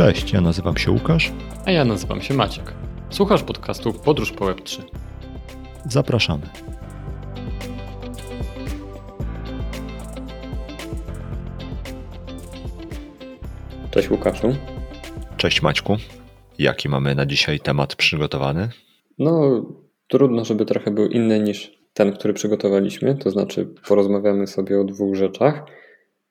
Cześć, ja nazywam się Łukasz. A ja nazywam się Maciek. Słuchasz podcastu Podróż po Web3. Zapraszamy. Cześć Łukaszu. Cześć Maćku. Jaki mamy na dzisiaj temat przygotowany? No, trudno, żeby trochę był inny niż ten, który przygotowaliśmy. To znaczy, porozmawiamy sobie o dwóch rzeczach.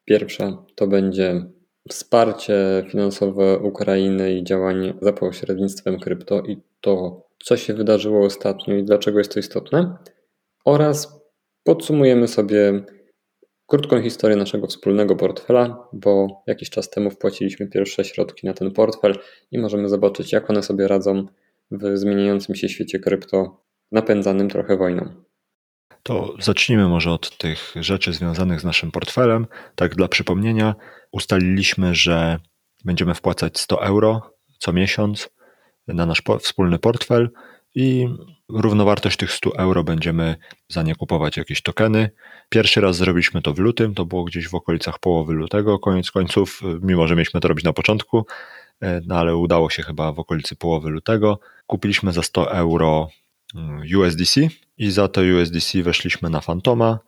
Pierwsza to będzie wsparcie finansowe Ukrainy i działanie za pośrednictwem krypto i to, co się wydarzyło ostatnio i dlaczego jest to istotne. Oraz podsumujemy sobie krótką historię naszego wspólnego portfela, bo jakiś czas temu wpłaciliśmy pierwsze środki na ten portfel i możemy zobaczyć, jak one sobie radzą w zmieniającym się świecie krypto, napędzanym trochę wojną. To zacznijmy może od tych rzeczy związanych z naszym portfelem. Tak dla przypomnienia, ustaliliśmy, że będziemy wpłacać 100 euro co miesiąc na nasz wspólny portfel i równowartość tych 100 euro będziemy za nie kupować jakieś tokeny. Pierwszy raz zrobiliśmy to w lutym, to było gdzieś w okolicach połowy lutego, koniec końców, mimo że mieliśmy to robić na początku, no ale udało się chyba w okolicy połowy lutego. Kupiliśmy za 100 euro USDC i za to USDC weszliśmy na Fantoma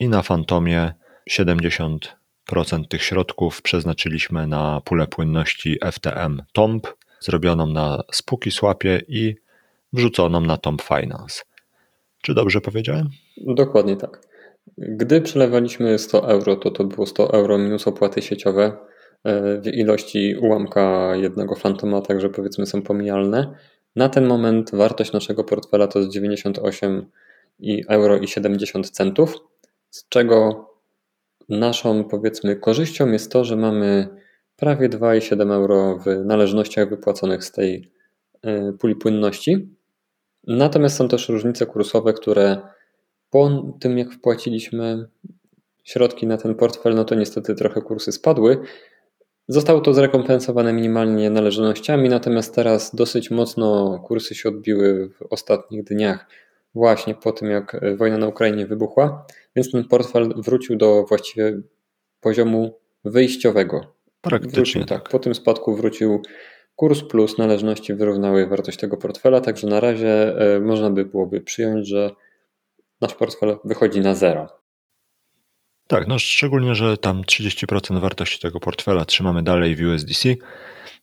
i na Fantomie 70% tych środków przeznaczyliśmy na pulę płynności FTM TOMP, zrobioną na spóki swapie i wrzuconą na Tomp Finance. Czy dobrze powiedziałem? Dokładnie tak. Gdy przelewaliśmy 100 euro, to to było 100 euro minus opłaty sieciowe e, w ilości ułamka jednego fantoma, także powiedzmy są pomijalne. Na ten moment wartość naszego portfela to jest 98 euro i 70 centów, z czego naszą powiedzmy korzyścią jest to, że mamy prawie 2,7 euro w należnościach wypłaconych z tej e, puli płynności. Natomiast są też różnice kursowe, które po tym jak wpłaciliśmy środki na ten portfel, no to niestety trochę kursy spadły. Zostało to zrekompensowane minimalnie należnościami, natomiast teraz dosyć mocno kursy się odbiły w ostatnich dniach, właśnie po tym jak wojna na Ukrainie wybuchła, więc ten portfel wrócił do właściwie poziomu wyjściowego. Praktycznie wrócił, tak. Po tym spadku wrócił kurs plus należności wyrównały wartość tego portfela, także na razie e, można by byłoby przyjąć, że nasz portfel wychodzi na zero. Tak, no szczególnie, że tam 30% wartości tego portfela trzymamy dalej w USDC,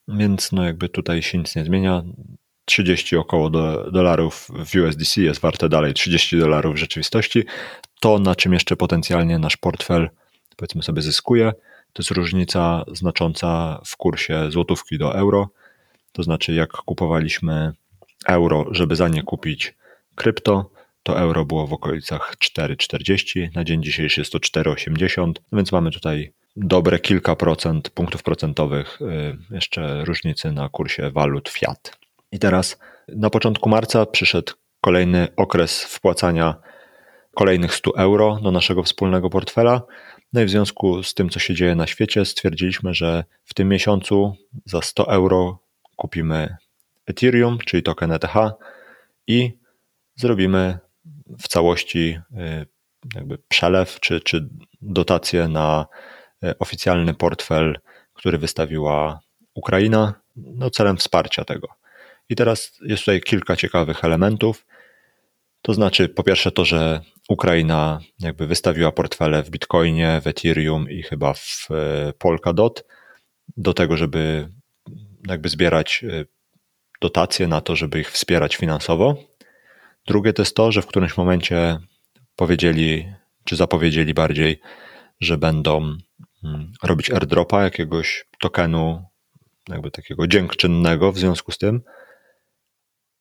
więc no jakby tutaj się nic nie zmienia. 30 około do, dolarów w USDC jest warte dalej 30 dolarów w rzeczywistości. To, na czym jeszcze potencjalnie nasz portfel, powiedzmy sobie, zyskuje, to jest różnica znacząca w kursie złotówki do euro. To znaczy, jak kupowaliśmy euro, żeby za nie kupić krypto, to euro było w okolicach 4,40, na dzień dzisiejszy jest to 4,80, więc mamy tutaj dobre kilka procent punktów procentowych y, jeszcze różnicy na kursie walut fiat. I teraz na początku marca przyszedł kolejny okres wpłacania kolejnych 100 euro do naszego wspólnego portfela. No i w związku z tym, co się dzieje na świecie, stwierdziliśmy, że w tym miesiącu za 100 euro kupimy Ethereum, czyli token ETH i zrobimy w całości y, jakby przelew czy, czy dotację na y, oficjalny portfel, który wystawiła Ukraina, no celem wsparcia tego. I teraz jest tutaj kilka ciekawych elementów. To znaczy, po pierwsze, to, że Ukraina jakby wystawiła portfele w Bitcoinie, w Ethereum i chyba w y, Polkadot do tego, żeby jakby zbierać dotacje na to, żeby ich wspierać finansowo. Drugie to jest to, że w którymś momencie powiedzieli, czy zapowiedzieli bardziej, że będą mm, robić airdropa jakiegoś tokenu, jakby takiego dziękczynnego w związku z tym.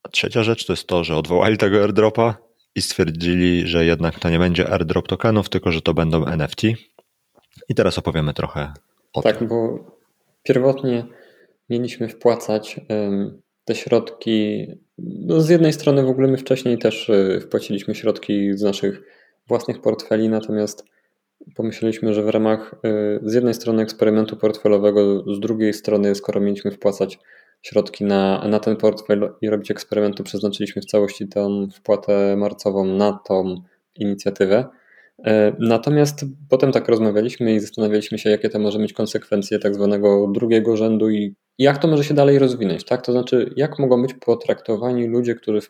A trzecia rzecz to jest to, że odwołali tego airdropa i stwierdzili, że jednak to nie będzie airdrop tokenów, tylko że to będą NFT. I teraz opowiemy trochę o tak, tym. Tak, bo pierwotnie mieliśmy wpłacać te środki. No z jednej strony w ogóle my wcześniej też y, wpłaciliśmy środki z naszych własnych portfeli, natomiast pomyśleliśmy, że w ramach y, z jednej strony eksperymentu portfelowego, z drugiej strony, skoro mieliśmy wpłacać środki na, na ten portfel i robić eksperyment, to przeznaczyliśmy w całości tę wpłatę marcową na tą inicjatywę. E, natomiast potem tak rozmawialiśmy i zastanawialiśmy się, jakie to może mieć konsekwencje tak zwanego drugiego rzędu i jak to może się dalej rozwinąć, tak? To znaczy, jak mogą być potraktowani ludzie, którzy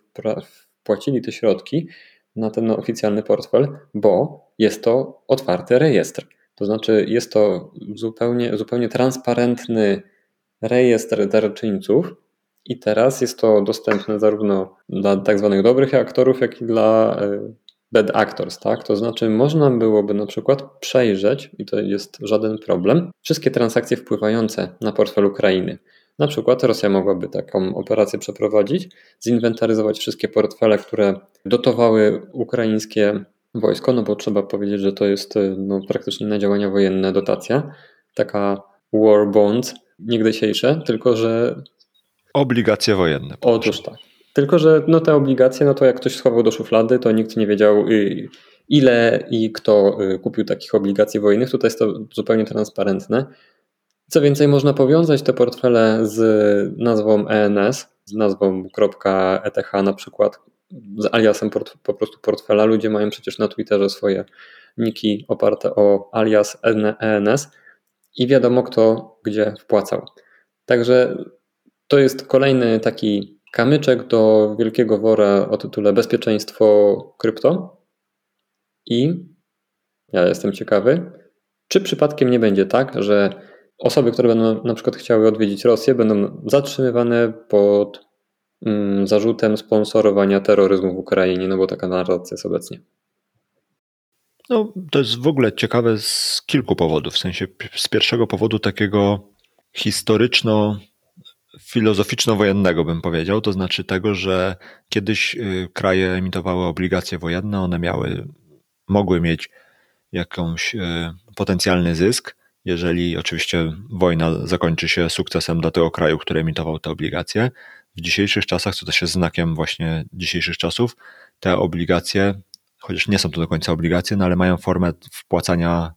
wpłacili te środki na ten oficjalny portfel, bo jest to otwarty rejestr. To znaczy, jest to zupełnie, zupełnie transparentny rejestr darczyńców, i teraz jest to dostępne zarówno dla tak zwanych dobrych aktorów, jak i dla e, bad actors, tak? To znaczy można byłoby na przykład przejrzeć, i to jest żaden problem, wszystkie transakcje wpływające na portfel Ukrainy. Na przykład Rosja mogłaby taką operację przeprowadzić, zinwentaryzować wszystkie portfele, które dotowały ukraińskie wojsko, no bo trzeba powiedzieć, że to jest no, praktycznie na działania wojenne dotacja, taka war bond, niegdysiejsze, tylko że... Obligacje wojenne. Otóż tak. Tylko, że no te obligacje, no to jak ktoś schował do szuflady, to nikt nie wiedział y, ile i kto y, kupił takich obligacji wojennych. Tutaj jest to zupełnie transparentne. Co więcej, można powiązać te portfele z nazwą ENS, z nazwą .eth na przykład, z aliasem po prostu portfela. Ludzie mają przecież na Twitterze swoje niki oparte o alias ENS i wiadomo kto gdzie wpłacał. Także to jest kolejny taki kamyczek do wielkiego wora o tytule Bezpieczeństwo krypto. I ja jestem ciekawy, czy przypadkiem nie będzie tak, że osoby, które będą na przykład chciały odwiedzić Rosję, będą zatrzymywane pod mm, zarzutem sponsorowania terroryzmu w Ukrainie, no bo taka narracja jest obecnie. No, to jest w ogóle ciekawe z kilku powodów. W sensie z pierwszego powodu takiego historyczno filozoficzno-wojennego, bym powiedział, to znaczy tego, że kiedyś y, kraje emitowały obligacje wojenne, one miały, mogły mieć jakąś y, potencjalny zysk, jeżeli oczywiście wojna zakończy się sukcesem dla tego kraju, który emitował te obligacje. W dzisiejszych czasach, co też jest znakiem właśnie dzisiejszych czasów, te obligacje, chociaż nie są to do końca obligacje, no ale mają formę wpłacania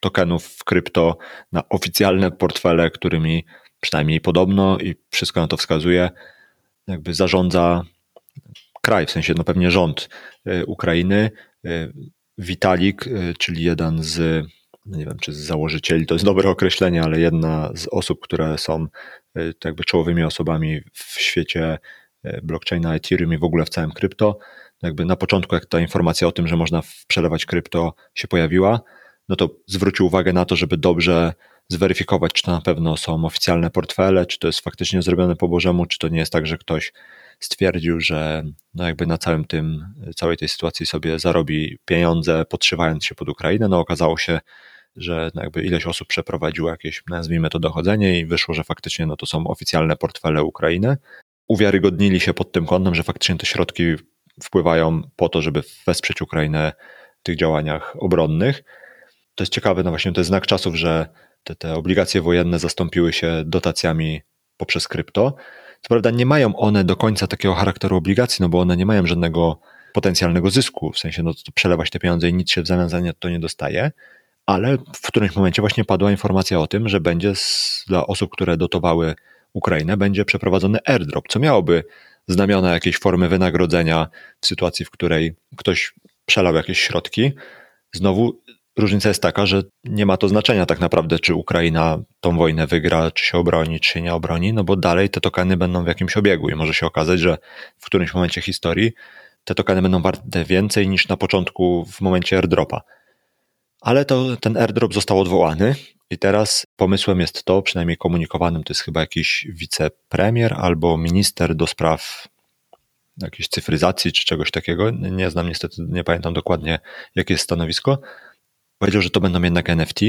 tokenów w krypto na oficjalne portfele, którymi przynajmniej podobno i wszystko na to wskazuje, jakby zarządza kraj, w sensie no pewnie rząd y, Ukrainy. Y, Witalik, y, czyli jeden z, no nie wiem czy z założycieli, to jest dobre określenie, ale jedna z osób, które są jakby czołowymi osobami w świecie blockchaina, Ethereum i w ogóle w całym krypto. Jakby na początku, jak ta informacja o tym, że można przelewać krypto się pojawiła, no to zwrócił uwagę na to, żeby dobrze zweryfikować, czy to na pewno są oficjalne portfele, czy to jest faktycznie zrobione po Bożemu, czy to nie jest tak, że ktoś stwierdził, że no jakby na całym tym, całej tej sytuacji sobie zarobi pieniądze, podszywając się pod Ukrainę. No okazało się, że no jakby ileś osób przeprowadziło jakieś, nazwijmy to, dochodzenie i wyszło, że faktycznie no to są oficjalne portfele Ukrainy. Uwiarygodnili się pod tym kątem, że faktycznie te środki wpływają po to, żeby wesprzeć Ukrainę w tych działaniach obronnych. To jest ciekawe, no właśnie to jest znak czasów, że te, te obligacje wojenne zastąpiły się dotacjami poprzez krypto. Co prawda nie mają one do końca takiego charakteru obligacji, no bo one nie mają żadnego potencjalnego zysku, w sensie no to przelewać te pieniądze i nic się w zamian za nie to nie dostaje, ale w którymś momencie właśnie padła informacja o tym, że będzie z, dla osób, które dotowały Ukrainę, będzie przeprowadzony airdrop, co miałoby znamiona jakiejś formy wynagrodzenia w sytuacji, w której ktoś przelał jakieś środki. Znowu Różnica jest taka, że nie ma to znaczenia tak naprawdę, czy Ukraina tą wojnę wygra, czy się obroni, czy się nie obroni, no bo dalej te tokeny będą w jakimś obiegu i może się okazać, że w którymś momencie historii te tokeny będą warte więcej niż na początku w momencie airdropa. Ale to, ten airdrop został odwołany i teraz pomysłem jest to, przynajmniej komunikowanym, to jest chyba jakiś wicepremier albo minister do spraw jakiejś cyfryzacji czy czegoś takiego. Nie znam niestety, nie pamiętam dokładnie, jakie jest stanowisko Powiedział, że to będą jednak NFT,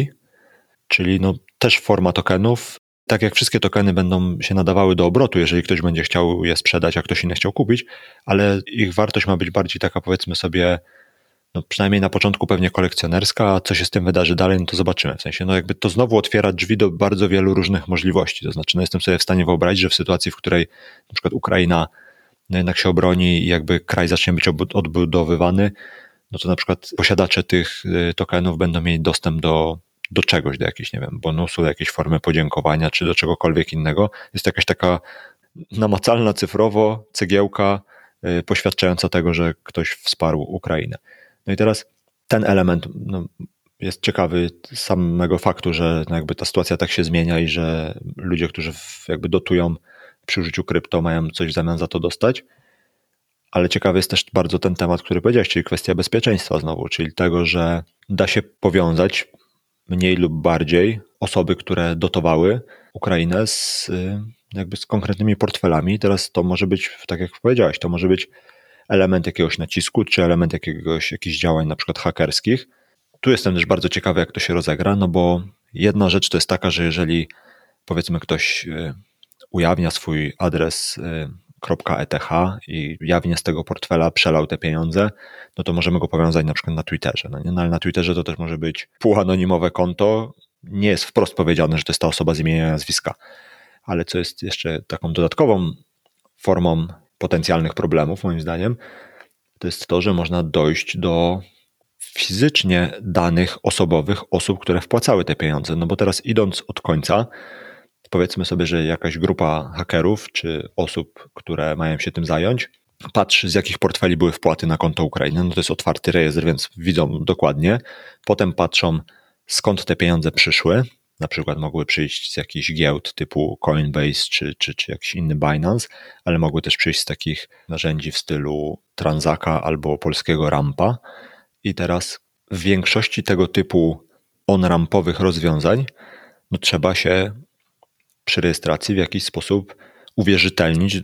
czyli no też forma tokenów. Tak jak wszystkie tokeny będą się nadawały do obrotu, jeżeli ktoś będzie chciał je sprzedać, a ktoś inny chciał kupić, ale ich wartość ma być bardziej taka, powiedzmy sobie, no przynajmniej na początku pewnie kolekcjonerska, a co się z tym wydarzy dalej, no to zobaczymy. W sensie, no jakby to znowu otwiera drzwi do bardzo wielu różnych możliwości. To znaczy, no jestem sobie w stanie wyobrazić, że w sytuacji, w której na przykład Ukraina no jednak się obroni i jakby kraj zacznie być odbudowywany, no to na przykład posiadacze tych y, tokenów będą mieli dostęp do, do czegoś, do jakiejś, nie wiem, bonusu, do jakiejś formy podziękowania, czy do czegokolwiek innego. Jest jakaś taka namacalna cyfrowo cegiełka y, poświadczająca tego, że ktoś wsparł Ukrainę. No i teraz ten element no, jest ciekawy samego faktu, że no jakby ta sytuacja tak się zmienia i że ludzie, którzy jakby dotują przy użyciu krypto, mają coś w zamian za to dostać. Ale ciekawy jest też bardzo ten temat, który powiedziałeś, czyli kwestia bezpieczeństwa znowu, czyli tego, że da się powiązać mniej lub bardziej osoby, które dotowały Ukrainę z, jakby z konkretnymi portfelami. Teraz to może być, tak jak powiedziałeś, to może być element jakiegoś nacisku, czy element jakiegoś, jakichś działań na przykład hakerskich. Tu jestem też bardzo ciekawy, jak to się rozegra, no bo jedna rzecz to jest taka, że jeżeli powiedzmy ktoś y, ujawnia swój adres y, .eth i jawnie z tego portfela przelał te pieniądze, no to możemy go powiązać na przykład na Twitterze. No, nie? no ale na Twitterze to też może być półanonimowe konto. Nie jest wprost powiedziane, że to jest ta osoba z imienia i nazwiska. Ale co jest jeszcze taką dodatkową formą potencjalnych problemów, moim zdaniem, to jest to, że można dojść do fizycznie danych osobowych osób, które wpłacały te pieniądze. No bo teraz idąc od końca, powiedzmy sobie, że jakaś grupa hakerów czy osób, które mają się tym zająć, patrzy z jakich portfeli były wpłaty na konto Ukrainy. No to jest otwarty rejestr, więc widzą dokładnie. Potem patrzą skąd te pieniądze przyszły. Na przykład mogły przyjść z jakichś giełd typu Coinbase czy, czy, czy jakiś inny Binance, ale mogły też przyjść z takich narzędzi w stylu Transaka albo polskiego Rampa. I teraz w większości tego typu on-rampowych rozwiązań no trzeba się przy rejestracji w jakiś sposób uwierzytelnić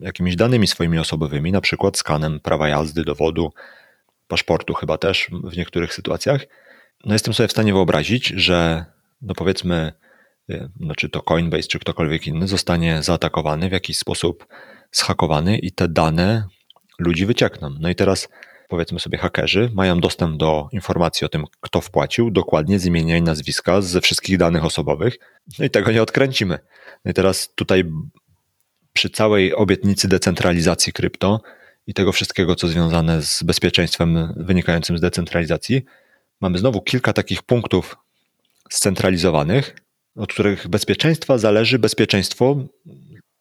jakimiś danymi swoimi osobowymi, na przykład skanem prawa jazdy, dowodu, paszportu chyba też w niektórych sytuacjach. No jestem sobie w stanie wyobrazić, że no powiedzmy, no czy to Coinbase, czy ktokolwiek inny zostanie zaatakowany w jakiś sposób schakowany i te dane ludzi wyciekną. No i teraz powiedzmy sobie hakerzy mają dostęp do informacji o tym, kto wpłacił, dokładnie z imienia i nazwiska, ze wszystkich danych osobowych, no i tego nie odkręcimy. No i teraz tutaj przy całej obietnicy decentralizacji krypto i tego wszystkiego, co związane z bezpieczeństwem wynikającym z decentralizacji, mamy znowu kilka takich punktów scentralizowanych, od których bezpieczeństwa zależy bezpieczeństwo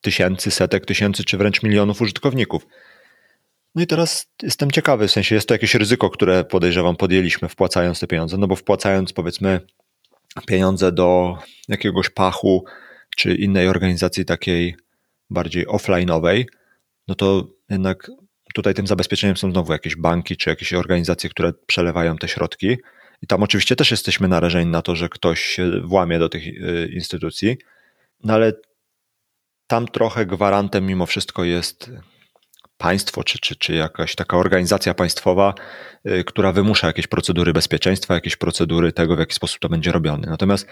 tysięcy, setek tysięcy, czy wręcz milionów użytkowników. No i teraz jestem ciekawy, w sensie jest to jakieś ryzyko, które podejrzewam podjęliśmy wpłacając te pieniądze, no bo wpłacając powiedzmy pieniądze do jakiegoś pachu czy innej organizacji takiej bardziej offline'owej, no to jednak tutaj tym zabezpieczeniem są znowu jakieś banki czy jakieś organizacje, które przelewają te środki. I tam oczywiście też jesteśmy narażeni na to, że ktoś się włamie do tych y, instytucji, no ale tam trochę gwarantem mimo wszystko jest państwo, czy, czy, czy jakaś taka organizacja państwowa, y, która wymusza jakieś procedury bezpieczeństwa, jakieś procedury tego, w jaki sposób to będzie robione. Natomiast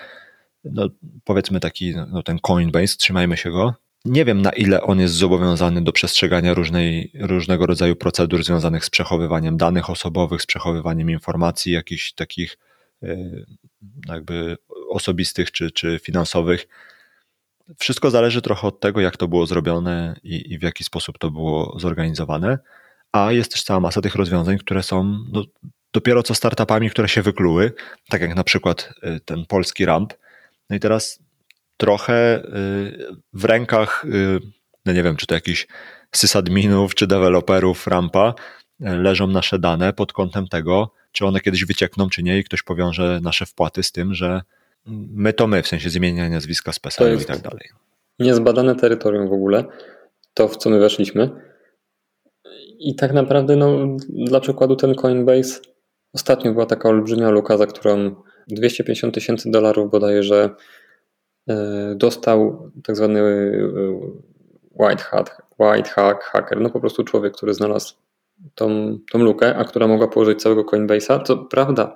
no, powiedzmy taki no, ten Coinbase, trzymajmy się go. Nie wiem, na ile on jest zobowiązany do przestrzegania różnej, różnego rodzaju procedur związanych z przechowywaniem danych osobowych, z przechowywaniem informacji jakichś takich y, jakby osobistych czy, czy finansowych wszystko zależy trochę od tego, jak to było zrobione i, i w jaki sposób to było zorganizowane. A jest też cała masa tych rozwiązań, które są no, dopiero co startupami, które się wykluły, tak jak na przykład y, ten polski ramp. No i teraz trochę y, w rękach, y, no nie wiem, czy to jakichś sysadminów, czy deweloperów rampa leżą nasze dane pod kątem tego, czy one kiedyś wyciekną, czy nie, i ktoś powiąże nasze wpłaty z tym, że My to my, w sensie zmieniania nazwiska z PESEL i tak dalej. Niezbadane terytorium w ogóle, to w co my weszliśmy. I tak naprawdę, no, dla przykładu ten Coinbase, ostatnio była taka olbrzymia luka, za którą 250 tysięcy dolarów bodajże e, dostał tak zwany e, white hat, white hack, hacker, no po prostu człowiek, który znalazł tą, tą lukę, a która mogła położyć całego Coinbase'a. Co prawda,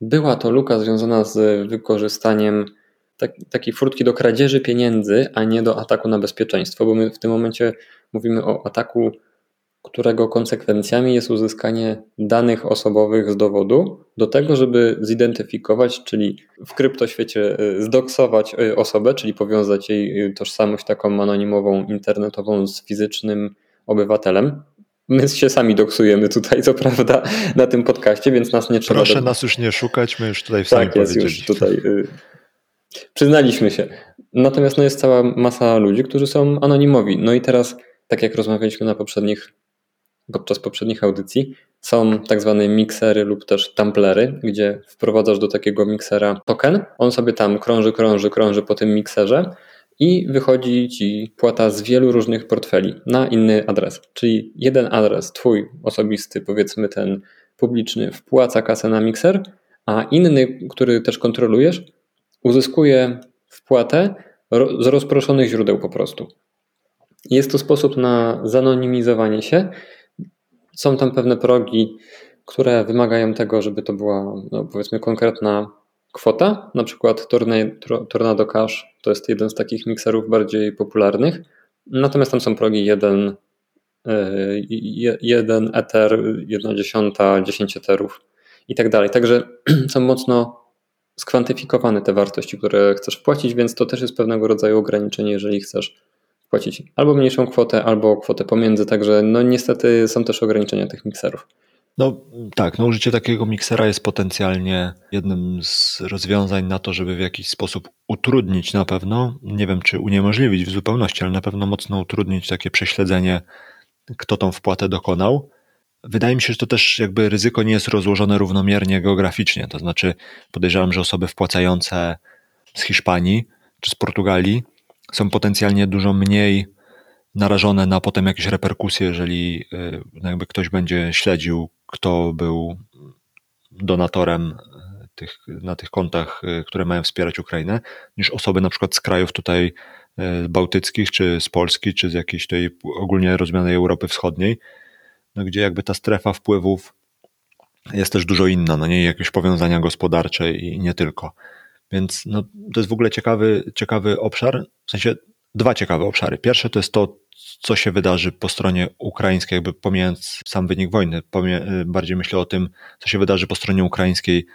była to luka związana z wykorzystaniem tak, takiej furtki do kradzieży pieniędzy, a nie do ataku na bezpieczeństwo, bo my w tym momencie mówimy o ataku, którego konsekwencjami jest uzyskanie danych osobowych z dowodu do tego, żeby zidentyfikować, czyli w kryptoświecie y, zdoksować y, osobę, czyli powiązać jej y, tożsamość taką anonimową, internetową z fizycznym obywatelem. My się sami doksujemy tutaj, co prawda, na tym podcaście, więc nas nie trzeba. Proszę do... nas już nie szukać, my już tutaj sami tak jest, już tutaj. Y... Przyznaliśmy się. Natomiast no, jest cała masa ludzi, którzy są anonimowi. No i teraz, tak jak rozmawialiśmy na poprzednich, podczas poprzednich audycji, są tak zwane miksery lub też tumblery, gdzie wprowadzasz do takiego miksera token. On sobie tam krąży, krąży, krąży po tym mikserze i wychodzi ci płata z wielu różnych portfeli na inny adres. Czyli jeden adres, twój osobisty, powiedzmy ten publiczny, wpłaca kasę na mikser, a inny, który też kontrolujesz, uzyskuje wpłatę z rozproszonych źródeł po prostu. Jest to sposób na zanonimizowanie się. Są tam pewne progi, które wymagają tego, żeby to była no, powiedzmy konkretna kwota. Na przykład Tornado Cash to jest jeden z takich mikserów bardziej popularnych. Natomiast tam są progi 1, 1 e, Ether, 1 dziesiąta, 10 Etherów i tak dalej. Także są mocno skwantyfikowane te wartości, które chcesz wpłacić, więc to też jest pewnego rodzaju ograniczenie, jeżeli chcesz płacić albo mniejszą kwotę, albo kwotę pomiędzy, także no niestety są też ograniczenia tych mikserów. No tak, no użycie takiego miksera jest potencjalnie jednym z rozwiązań na to, żeby w jakiś sposób utrudnić na pewno, nie wiem czy uniemożliwić w zupełności, ale na pewno mocno utrudnić takie prześledzenie, kto tą wpłatę dokonał. Wydaje mi się, że to też jakby ryzyko nie jest rozłożone równomiernie geograficznie. To znaczy, podejrzewam, że osoby wpłacające z Hiszpanii czy z Portugalii są potencjalnie dużo mniej narażone na potem jakieś reperkusje, jeżeli y, jakby ktoś będzie śledził, kto był donatorem y, tych, na tych kontach, y, które mają wspierać Ukrainę, niż osoby na przykład z krajów tutaj bałtyckich, czy z Polski, czy z jakiejś tej ogólnie rozumianej Europy Wschodniej, no gdzie jakby ta strefa wpływów jest też dużo inna, no nie jakieś powiązania gospodarcze i nie tylko. Więc no, to jest w ogóle ciekawy, ciekawy obszar, w sensie dwa ciekawe obszary. Pierwsze to jest to, co się wydarzy po stronie ukraińskiej, jakby pomijając sam wynik wojny, bardziej myślę o tym, co się wydarzy po stronie ukraińskiej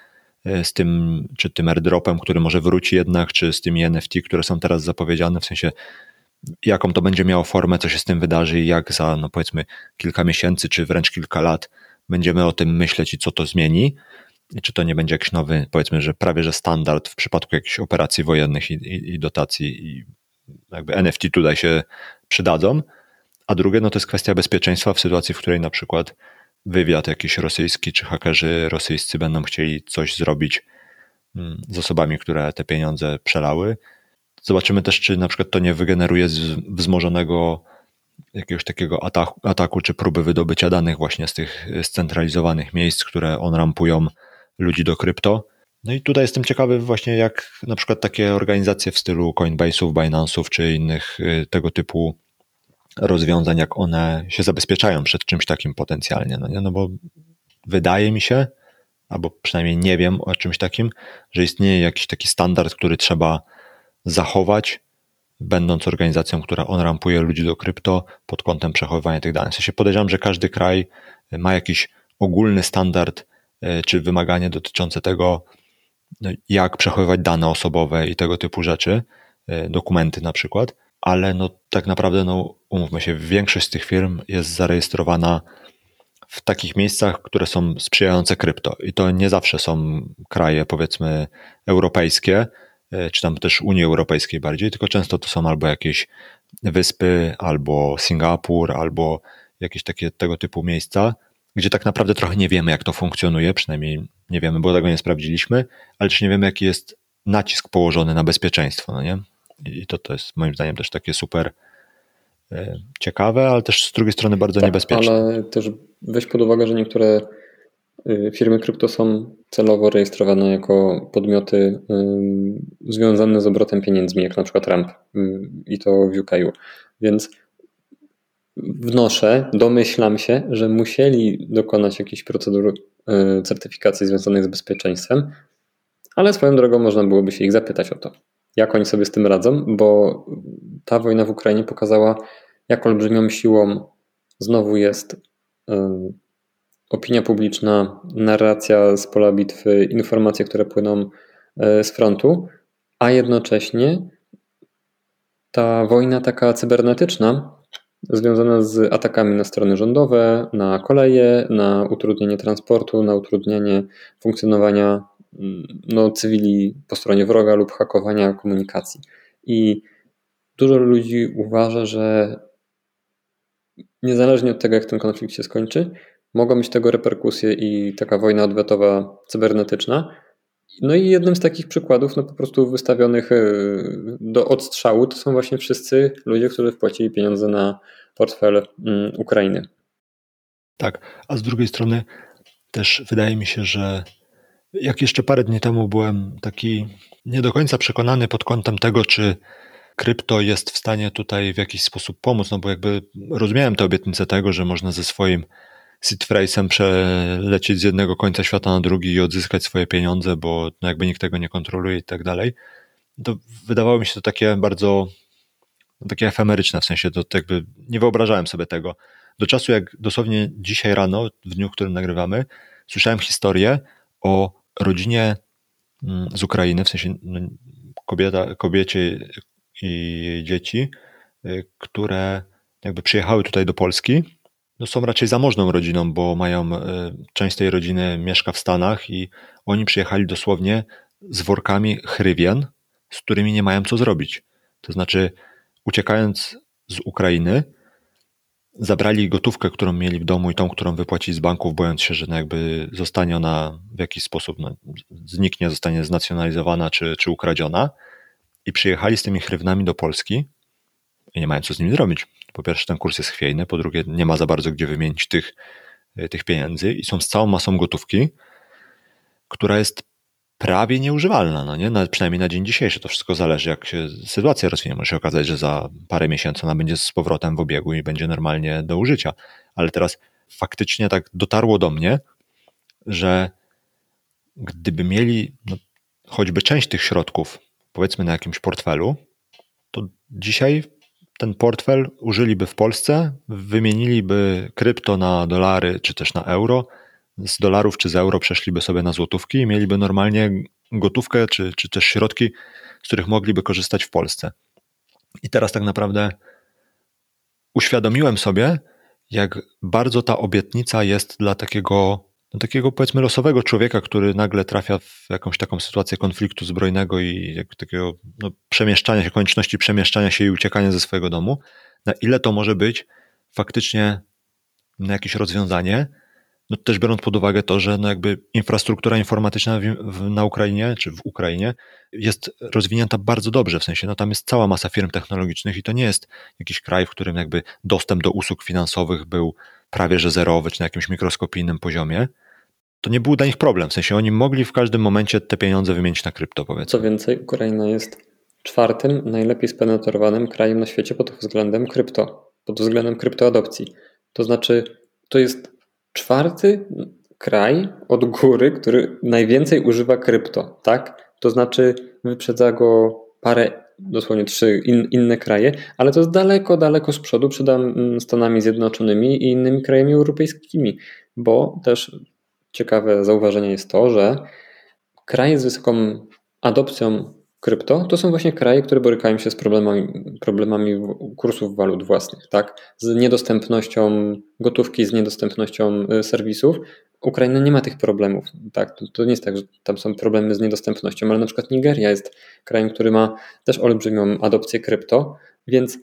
e, z tym, czy tym airdropem, który może wróci jednak, czy z tymi NFT, które są teraz zapowiedziane, w sensie jaką to będzie miało formę, co się z tym wydarzy i jak za, no powiedzmy, kilka miesięcy, czy wręcz kilka lat będziemy o tym myśleć i co to zmieni. I czy to nie będzie jakiś nowy, powiedzmy, że prawie że standard w przypadku jakichś operacji wojennych i, i, i dotacji i jakby NFT tutaj się przydadzą. A drugie, no to jest kwestia bezpieczeństwa w sytuacji, w której na przykład wywiad jakiś rosyjski czy hakerzy rosyjscy będą chcieli coś zrobić mm, z osobami, które te pieniądze przelały, Zobaczymy też, czy na przykład to nie wygeneruje wzmożonego jakiegoś takiego ataku, ataku czy próby wydobycia danych właśnie z tych scentralizowanych miejsc, które on-rampują ludzi do krypto. No i tutaj jestem ciekawy właśnie jak na przykład takie organizacje w stylu Coinbase'ów, Binance'ów czy innych y, tego typu rozwiązań, jak one się zabezpieczają przed czymś takim potencjalnie. No, nie? no bo wydaje mi się, albo przynajmniej nie wiem o czymś takim, że istnieje jakiś taki standard, który trzeba zachować, będąc organizacją, która on-rampuje ludzi do krypto pod kątem przechowywania tych danych. W sensie podejrzewam, że każdy kraj ma jakiś ogólny standard e, czy wymaganie dotyczące tego, jak przechowywać dane osobowe i tego typu rzeczy, e, dokumenty na przykład, ale no tak naprawdę, no umówmy się, większość z tych firm jest zarejestrowana w takich miejscach, które są sprzyjające krypto. I to nie zawsze są kraje, powiedzmy, europejskie, E, czy tam też Unii Europejskiej bardziej, tylko często to są albo jakieś wyspy, albo Singapur, albo jakieś takie tego typu miejsca, gdzie tak naprawdę trochę nie wiemy, jak to funkcjonuje, przynajmniej nie wiemy, bo tego nie sprawdziliśmy, ale też nie wiemy, jaki jest nacisk położony na bezpieczeństwo, no nie? I to, to jest moim zdaniem też takie super e, ciekawe, ale też z drugiej strony bardzo tak, niebezpieczne. Ale też weź pod uwagę, że niektóre Y, firmy krypto są celowo rejestrowane jako podmioty y, związane z obrotem pieniędzmi, jak na przykład RAMP y, i to w UK. Więc wnoszę, domyślam się, że musieli dokonać jakichś procedur certyfikacji związanych z bezpieczeństwem, ale swoją drogą można byłoby się ich zapytać o to, jak oni sobie z tym radzą, bo ta wojna w Ukrainie pokazała, jak olbrzymią siłą znowu jest opinia publiczna, narracja z pola bitwy, informacje, które płyną e, z frontu, a jednocześnie ta wojna taka cybernetyczna, związana z atakami na strony rządowe, na koleje, na utrudnienie transportu, na utrudnienie funkcjonowania mm, no, cywili po stronie wroga lub hakowania komunikacji. I dużo ludzi uważa, że niezależnie od tego, jak ten konflikt się skończy, mogą mieć tego reperkusje i taka wojna odwetowa cybernetyczna. No i jednym z takich przykładów, no po prostu wystawionych e, do odstrzału, to są właśnie wszyscy ludzie, którzy wpłacili pieniądze na portfel mm, Ukrainy. Tak, a z drugiej strony też wydaje mi się, że jak jeszcze parę dni temu byłem taki nie do końca przekonany pod kątem tego, czy krypto jest w stanie tutaj w jakiś sposób pomóc, no bo jakby rozumiałem tę obietnicę tego, że można ze swoim phrase'em przelecieć z jednego końca świata na drugi i odzyskać swoje pieniądze, bo no jakby nikt tego nie kontroluje i tak dalej. To wydawało mi się to takie bardzo takie efemeryczne, w sensie to jakby nie wyobrażałem sobie tego. Do czasu jak dosłownie dzisiaj rano, w dniu, w którym nagrywamy, słyszałem historię o rodzinie mm, z Ukrainy, w sensie no, kobieta, kobiecie i dzieci, y, które jakby przyjechały tutaj do Polski. No są raczej zamożną rodziną, bo mają y, część tej rodziny mieszka w Stanach i oni przyjechali dosłownie z workami chrywien, z którymi nie mają co zrobić. To znaczy, uciekając z Ukrainy, zabrali gotówkę, którą mieli w domu i tą, którą wypłacili z banków, bojąc się, że no jakby zostanie ona w jakiś sposób, no, zniknie, zostanie znacjonalizowana czy, czy ukradziona. I przyjechali z tymi chrywnami do Polski i nie mają co z nimi zrobić. Po pierwsze, ten kurs jest chwiejny, po drugie, nie ma za bardzo gdzie wymienić tych, tych pieniędzy i są z całą masą gotówki, która jest prawie nieużywalna, no nie? Na, przynajmniej na dzień dzisiejszy. To wszystko zależy, jak się sytuacja rozwinie. Może się okazać, że za parę miesięcy ona będzie z powrotem w obiegu i będzie normalnie do użycia. Ale teraz faktycznie tak dotarło do mnie, że gdyby mieli no, choćby część tych środków, powiedzmy na jakimś portfelu, to dzisiaj ten portfel użyliby w Polsce, wymieniliby krypto na dolary czy też na euro, z dolarów czy z euro przeszliby sobie na złotówki i mieliby normalnie gotówkę czy, czy też środki, z których mogliby korzystać w Polsce. I teraz tak naprawdę uświadomiłem sobie, jak bardzo ta obietnica jest dla takiego, takiego powiedzmy losowego człowieka, który nagle trafia w jakąś taką sytuację konfliktu zbrojnego i takiego no, przemieszczania się, konieczności przemieszczania się i uciekania ze swojego domu, na ile to może być faktycznie na jakieś rozwiązanie, no też biorąc pod uwagę to, że no jakby infrastruktura informatyczna w, w, na Ukrainie, czy w Ukrainie jest rozwinięta bardzo dobrze, w sensie no tam jest cała masa firm technologicznych i to nie jest jakiś kraj, w którym jakby dostęp do usług finansowych był prawie że zerowy, czy na jakimś mikroskopijnym poziomie, to nie był dla nich problem, w sensie oni mogli w każdym momencie te pieniądze wymienić na krypto, powiedzmy. Co więcej, Ukraina jest czwartym najlepiej spenetrowanym krajem na świecie pod względem krypto, pod względem kryptoadopcji. To znaczy, to jest czwarty kraj od góry, który najwięcej używa krypto, tak? To znaczy wyprzedza go parę, dosłownie trzy in, inne kraje, ale to jest daleko, daleko z przodu przed Stanami Zjednoczonymi i innymi krajami europejskimi, bo też ciekawe zauważenie jest to, że kraje z wysoką adopcją krypto, to są właśnie kraje, które borykają się z problemami, problemami kursów walut własnych, tak? Z niedostępnością gotówki, z niedostępnością y, serwisów. Ukraina nie ma tych problemów, tak? To, to nie jest tak, że tam są problemy z niedostępnością, ale na przykład Nigeria jest krajem, który ma też olbrzymią adopcję krypto, więc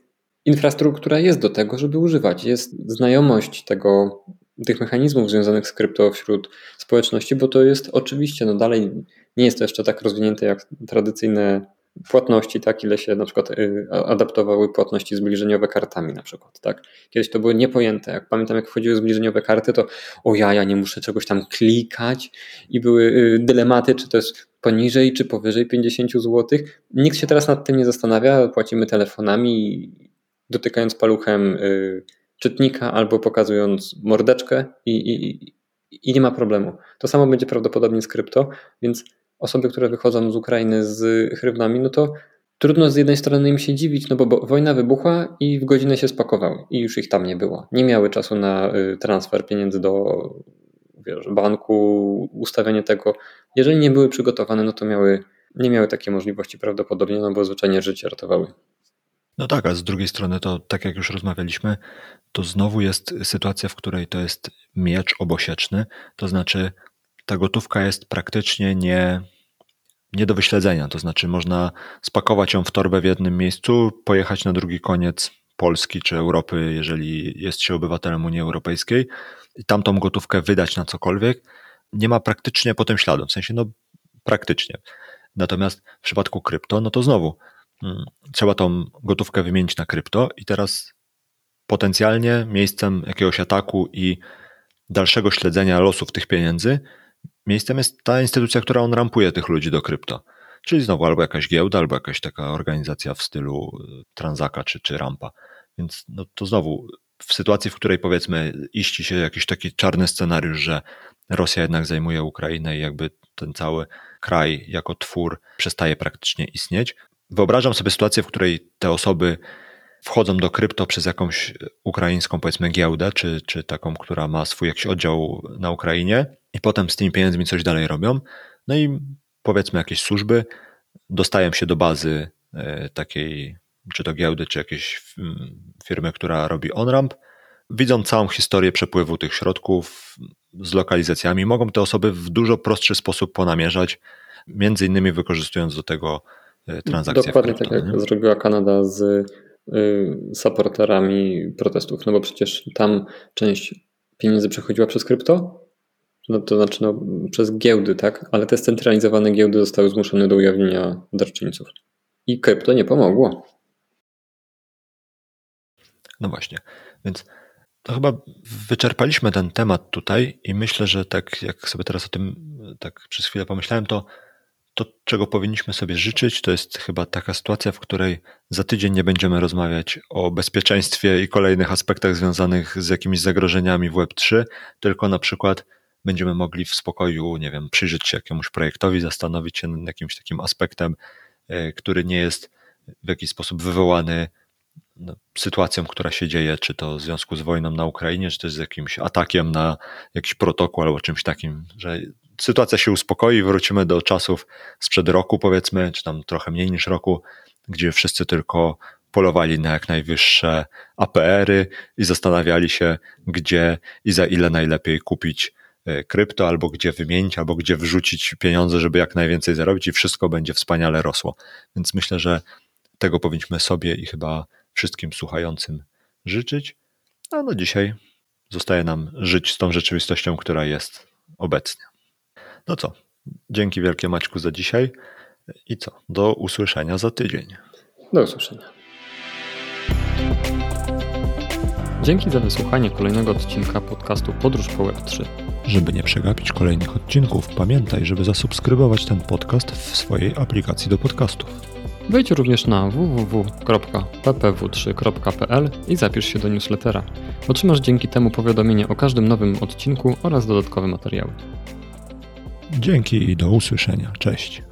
infrastruktura jest do tego, żeby używać. Jest znajomość tego, tych mechanizmów związanych z krypto wśród społeczności, bo to jest oczywiście, no dalej nie jest to jeszcze tak rozwinięte jak tradycyjne płatności, tak, ile się na przykład y, adaptowały płatności zbliżeniowe kartami na przykład, tak. Kiedyś to były niepojęte, jak pamiętam jak wchodziły zbliżeniowe karty, to o ja, ja nie muszę czegoś tam klikać i były y, dylematy, czy to jest poniżej, czy powyżej 50 zł. Nikt się teraz nad tym nie zastanawia, płacimy telefonami, dotykając paluchem y, czytnika albo pokazując mordeczkę i, i, i nie ma problemu. To samo będzie prawdopodobnie z krypto, więc osoby, które wychodzą z Ukrainy z hrywnami, no to trudno z jednej strony im się dziwić, no bo, bo wojna wybuchła i w godzinę się spakowały i już ich tam nie było. Nie miały czasu na y, transfer pieniędzy do wiesz, banku, ustawianie tego. Jeżeli nie były przygotowane, no to miały, nie miały takiej możliwości prawdopodobnie, no bo zwyczajnie życie ratowały. No tak, a z drugiej strony to, tak jak już rozmawialiśmy, to znowu jest sytuacja, w której to jest miecz obosieczny, to znaczy ta gotówka jest praktycznie nie, nie do wyśledzenia, to znaczy można spakować ją w torbę w jednym miejscu, pojechać na drugi koniec Polski czy Europy, jeżeli jest się obywatelem Unii Europejskiej i tamtą gotówkę wydać na cokolwiek, nie ma praktycznie potem śladu, w sensie no praktycznie. Natomiast w przypadku krypto, no to znowu trzeba tą gotówkę wymienić na krypto i teraz potencjalnie miejscem jakiegoś ataku i dalszego śledzenia losów tych pieniędzy, miejscem jest ta instytucja, która on rampuje tych ludzi do krypto. Czyli znowu albo jakaś giełda, albo jakaś taka organizacja w stylu y, Transaka czy, czy Rampa. Więc no to znowu w sytuacji, w której powiedzmy iści się jakiś taki czarny scenariusz, że Rosja jednak zajmuje Ukrainę i jakby ten cały kraj jako twór przestaje praktycznie istnieć. Wyobrażam sobie sytuację, w której te osoby wchodzą do krypto przez jakąś ukraińską, powiedzmy, giełdę, czy, czy taką, która ma swój jakiś oddział na Ukrainie i potem z tymi pieniędzmi coś dalej robią. No i powiedzmy jakieś służby dostają się do bazy e, takiej, czy to giełdy, czy jakiejś firmy, która robi on-ramp, widzą całą historię przepływu tych środków z lokalizacjami, mogą te osoby w dużo prostszy sposób ponamierzać, między innymi wykorzystując do tego e, transakcje. Dokładnie tak jak zrobiła Kanada z y, supporterami protestów, no bo przecież tam część pieniędzy przechodziła przez krypto, no to znaczy no, przez giełdy, tak? Ale te scentralizowane giełdy zostały zmuszone do ujawnienia darczyńców. I krypto nie pomogło. No właśnie, więc to chyba wyczerpaliśmy ten temat tutaj i myślę, że tak jak sobie teraz o tym tak przez chwilę pomyślałem, to to, czego powinniśmy sobie życzyć, to jest chyba taka sytuacja, w której za tydzień nie będziemy rozmawiać o bezpieczeństwie i kolejnych aspektach związanych z jakimiś zagrożeniami w Web3, tylko na przykład będziemy mogli w spokoju, nie wiem, przyjrzeć się jakiemuś projektowi, zastanowić się nad jakimś takim aspektem, e, który nie jest w jakiś sposób wywołany no, sytuacją, która się dzieje, czy to w związku z wojną na Ukrainie, czy też z jakimś atakiem na jakiś protokół albo czymś takim, że sytuacja się uspokoi, wrócimy do czasów sprzed roku, powiedzmy, czy tam trochę mniej niż roku, gdzie wszyscy tylko polowali na jak najwyższe APR-y i zastanawiali się, gdzie i za ile najlepiej kupić e, krypto, albo gdzie wymienić, albo gdzie wrzucić pieniądze, żeby jak najwięcej zarobić i wszystko będzie wspaniale rosło. Więc myślę, że tego powinniśmy sobie i chyba wszystkim słuchającym życzyć. A no dzisiaj zostaje nam żyć z tą rzeczywistością, która jest obecnie. No co, dzięki wielkie Maćku za dzisiaj i co, do usłyszenia za tydzień. Do usłyszenia. Dzięki za wysłuchanie kolejnego odcinka podcastu Podróż po Web3. Żeby nie przegapić kolejnych odcinków, pamiętaj, żeby zasubskrybować ten podcast w swojej aplikacji do podcastów. Wejdź również na www.ppw3.pl i zapisz się do newslettera. Otrzymasz dzięki temu powiadomienie o każdym nowym odcinku oraz dodatkowe materiały. Dzięki i do usłyszenia. Cześć.